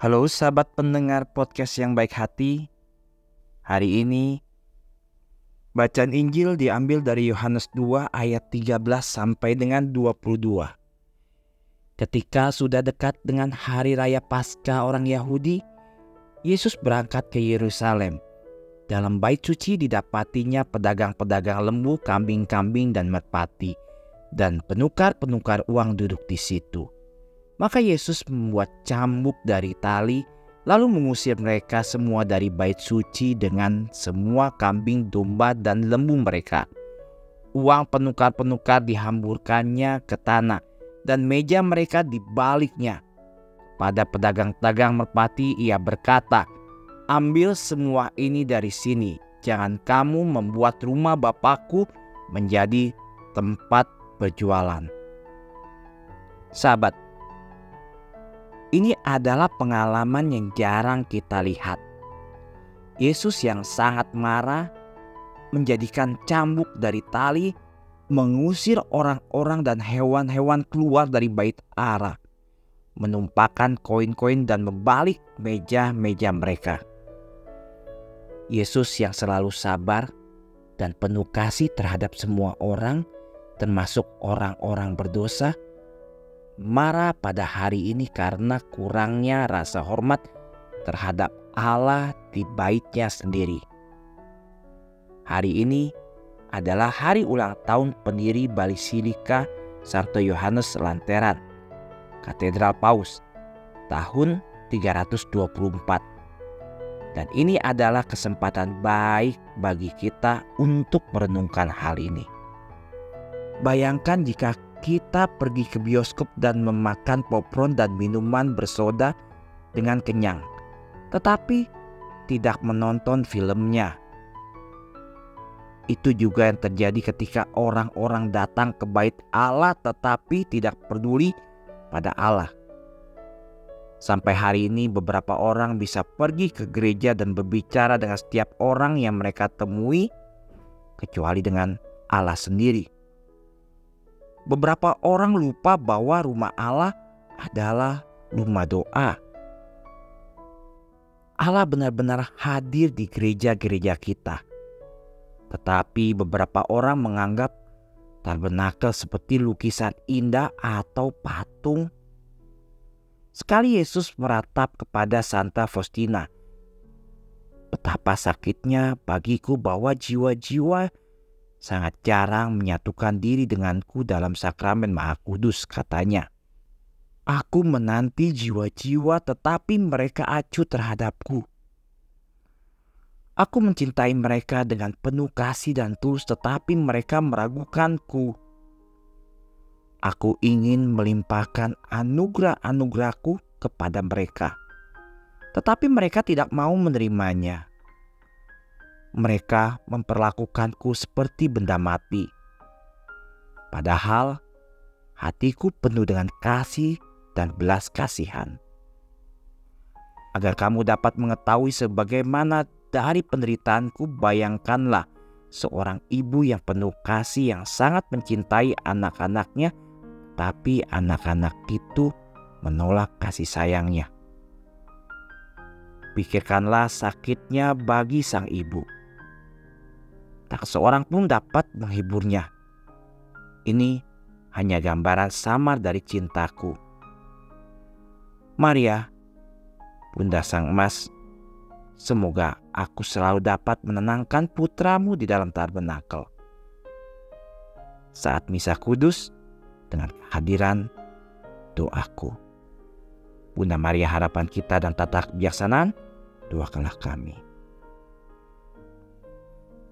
Halo sahabat pendengar podcast yang baik hati. Hari ini bacaan Injil diambil dari Yohanes 2 ayat 13 sampai dengan 22. Ketika sudah dekat dengan hari raya Paskah orang Yahudi, Yesus berangkat ke Yerusalem. Dalam bait suci didapatinya pedagang-pedagang lembu, kambing-kambing dan merpati dan penukar-penukar uang duduk di situ. Maka Yesus membuat cambuk dari tali, lalu mengusir mereka semua dari bait suci dengan semua kambing, domba, dan lembu mereka. Uang penukar-penukar dihamburkannya ke tanah, dan meja mereka dibaliknya. Pada pedagang-pedagang merpati ia berkata, Ambil semua ini dari sini, jangan kamu membuat rumah Bapakku menjadi tempat berjualan. Sahabat, ini adalah pengalaman yang jarang kita lihat. Yesus yang sangat marah menjadikan cambuk dari tali mengusir orang-orang dan hewan-hewan keluar dari bait Allah, menumpahkan koin-koin dan membalik meja-meja mereka. Yesus yang selalu sabar dan penuh kasih terhadap semua orang, termasuk orang-orang berdosa, marah pada hari ini karena kurangnya rasa hormat terhadap Allah di baitnya sendiri. Hari ini adalah hari ulang tahun pendiri Balisilika Santo Yohanes Lanteran, Katedral Paus, tahun 324. Dan ini adalah kesempatan baik bagi kita untuk merenungkan hal ini. Bayangkan jika kita pergi ke bioskop dan memakan popcorn dan minuman bersoda dengan kenyang, tetapi tidak menonton filmnya. Itu juga yang terjadi ketika orang-orang datang ke bait Allah tetapi tidak peduli pada Allah. Sampai hari ini beberapa orang bisa pergi ke gereja dan berbicara dengan setiap orang yang mereka temui kecuali dengan Allah sendiri. Beberapa orang lupa bahwa rumah Allah adalah rumah doa. Allah benar-benar hadir di gereja-gereja kita. Tetapi beberapa orang menganggap tabernakel seperti lukisan indah atau patung. Sekali Yesus meratap kepada Santa Faustina, betapa sakitnya bagiku bahwa jiwa-jiwa sangat jarang menyatukan diri denganku dalam sakramen Maha Kudus, katanya. Aku menanti jiwa-jiwa tetapi mereka acuh terhadapku. Aku mencintai mereka dengan penuh kasih dan tulus tetapi mereka meragukanku. Aku ingin melimpahkan anugerah-anugerahku kepada mereka. Tetapi mereka tidak mau menerimanya mereka memperlakukanku seperti benda mati. Padahal hatiku penuh dengan kasih dan belas kasihan. Agar kamu dapat mengetahui sebagaimana dari penderitaanku, bayangkanlah seorang ibu yang penuh kasih yang sangat mencintai anak-anaknya, tapi anak-anak itu menolak kasih sayangnya. Pikirkanlah sakitnya bagi sang ibu tak seorang pun dapat menghiburnya. Ini hanya gambaran samar dari cintaku. Maria, Bunda Sang Emas, semoga aku selalu dapat menenangkan putramu di dalam tabernakel. Saat misa kudus dengan kehadiran doaku. Bunda Maria harapan kita dan tata kebijaksanaan, doakanlah kami.